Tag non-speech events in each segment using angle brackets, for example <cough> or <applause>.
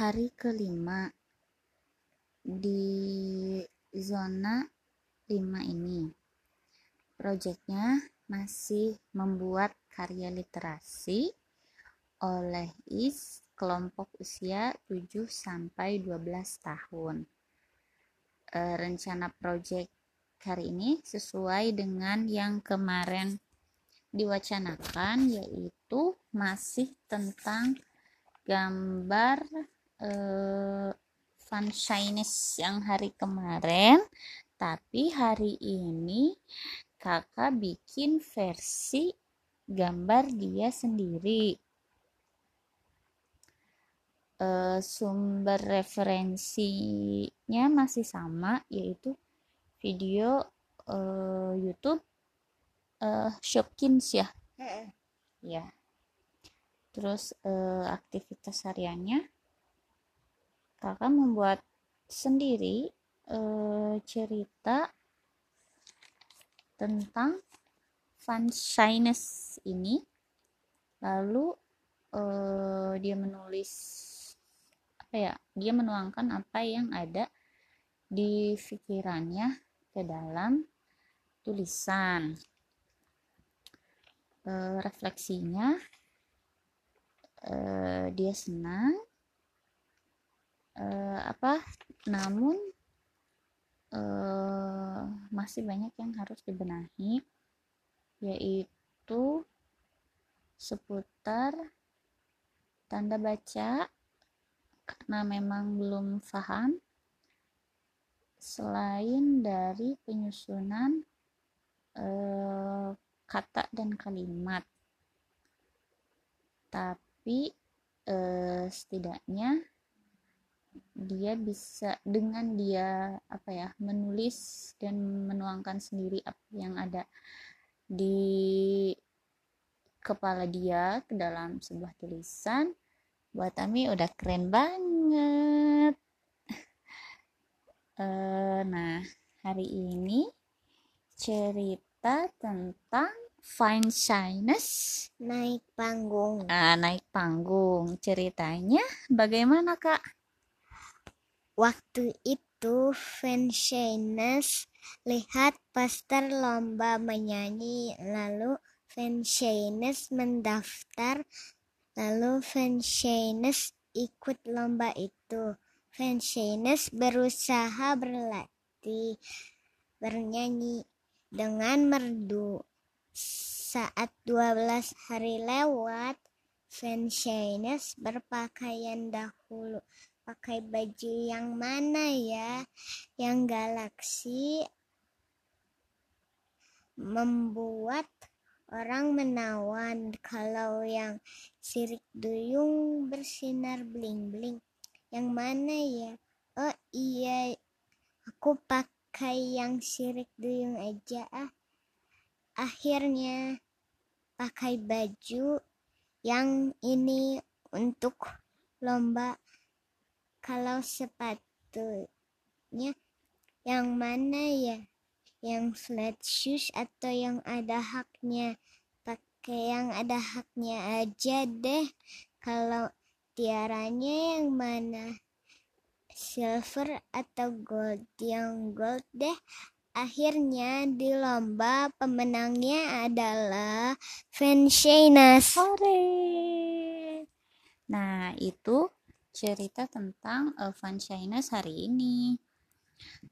hari kelima di zona 5 ini proyeknya masih membuat karya literasi oleh IS kelompok usia 7 sampai 12 tahun. E, rencana proyek hari ini sesuai dengan yang kemarin diwacanakan yaitu masih tentang gambar eh, fun shyness yang hari kemarin tapi hari ini kakak bikin versi gambar dia sendiri. Uh, sumber referensinya masih sama yaitu video uh, YouTube uh, Shopkins ya. Ya. Terus uh, aktivitas hariannya kakak membuat sendiri uh, cerita tentang fun shyness ini. Lalu uh, dia menulis apa ya dia menuangkan apa yang ada di pikirannya ke dalam tulisan. E, refleksinya e, dia senang e, apa? Namun e, masih banyak yang harus dibenahi yaitu seputar tanda baca karena memang belum paham selain dari penyusunan eh, kata dan kalimat. Tapi eh, setidaknya dia bisa dengan dia apa ya menulis dan menuangkan sendiri apa yang ada di kepala dia ke dalam sebuah tulisan buat Ami udah keren banget. Uh, <laughs> nah hari ini cerita tentang fine shyness. Naik panggung. Nah, naik panggung. Ceritanya bagaimana kak waktu itu shyness lihat poster lomba menyanyi lalu shyness mendaftar Lalu Fanshainus ikut lomba itu. Fanshainus berusaha berlatih bernyanyi dengan merdu. Saat 12 hari lewat, Fanshainus berpakaian dahulu. Pakai baju yang mana ya? Yang galaksi membuat orang menawan. Kalau yang sirik duyung bersinar bling-bling. Yang mana ya? Oh iya. Aku pakai yang sirik duyung aja ah. Akhirnya pakai baju yang ini untuk lomba kalau sepatunya yang mana ya? Yang flat shoes atau yang ada haknya? Pakai yang ada haknya aja deh. Kalau tiaranya yang mana? Silver atau gold? Yang gold deh. Akhirnya di lomba pemenangnya adalah Fanshina sore nah itu cerita tentang uh, hari ini.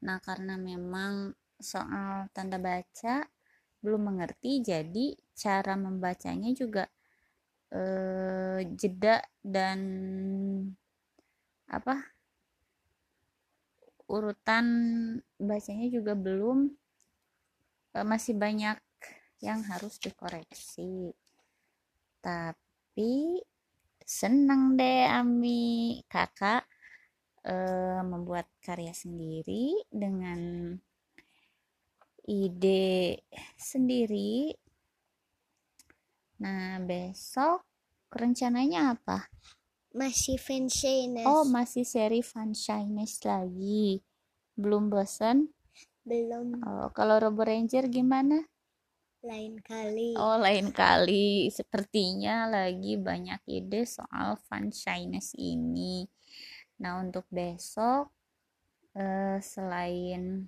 Nah karena memang soal tanda baca belum mengerti jadi cara membacanya juga eh, jeda dan apa urutan bacanya juga belum eh, masih banyak yang harus dikoreksi. Tapi senang deh Ami kakak eh, membuat karya sendiri dengan ide sendiri. Nah, besok rencananya apa? Masih Fanshyness. Oh, masih seri Fanshyness lagi. Belum bosan? Belum. Oh, kalau Robo Ranger gimana? Lain kali. Oh, lain kali. Sepertinya lagi banyak ide soal Fanshyness ini. Nah, untuk besok eh, selain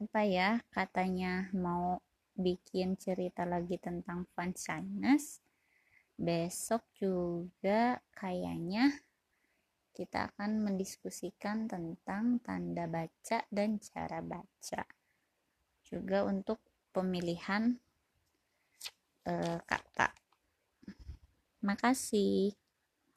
apa ya, katanya mau bikin cerita lagi tentang fun shyness, besok juga kayaknya kita akan mendiskusikan tentang tanda baca dan cara baca. Juga untuk pemilihan eh, kata. Makasih.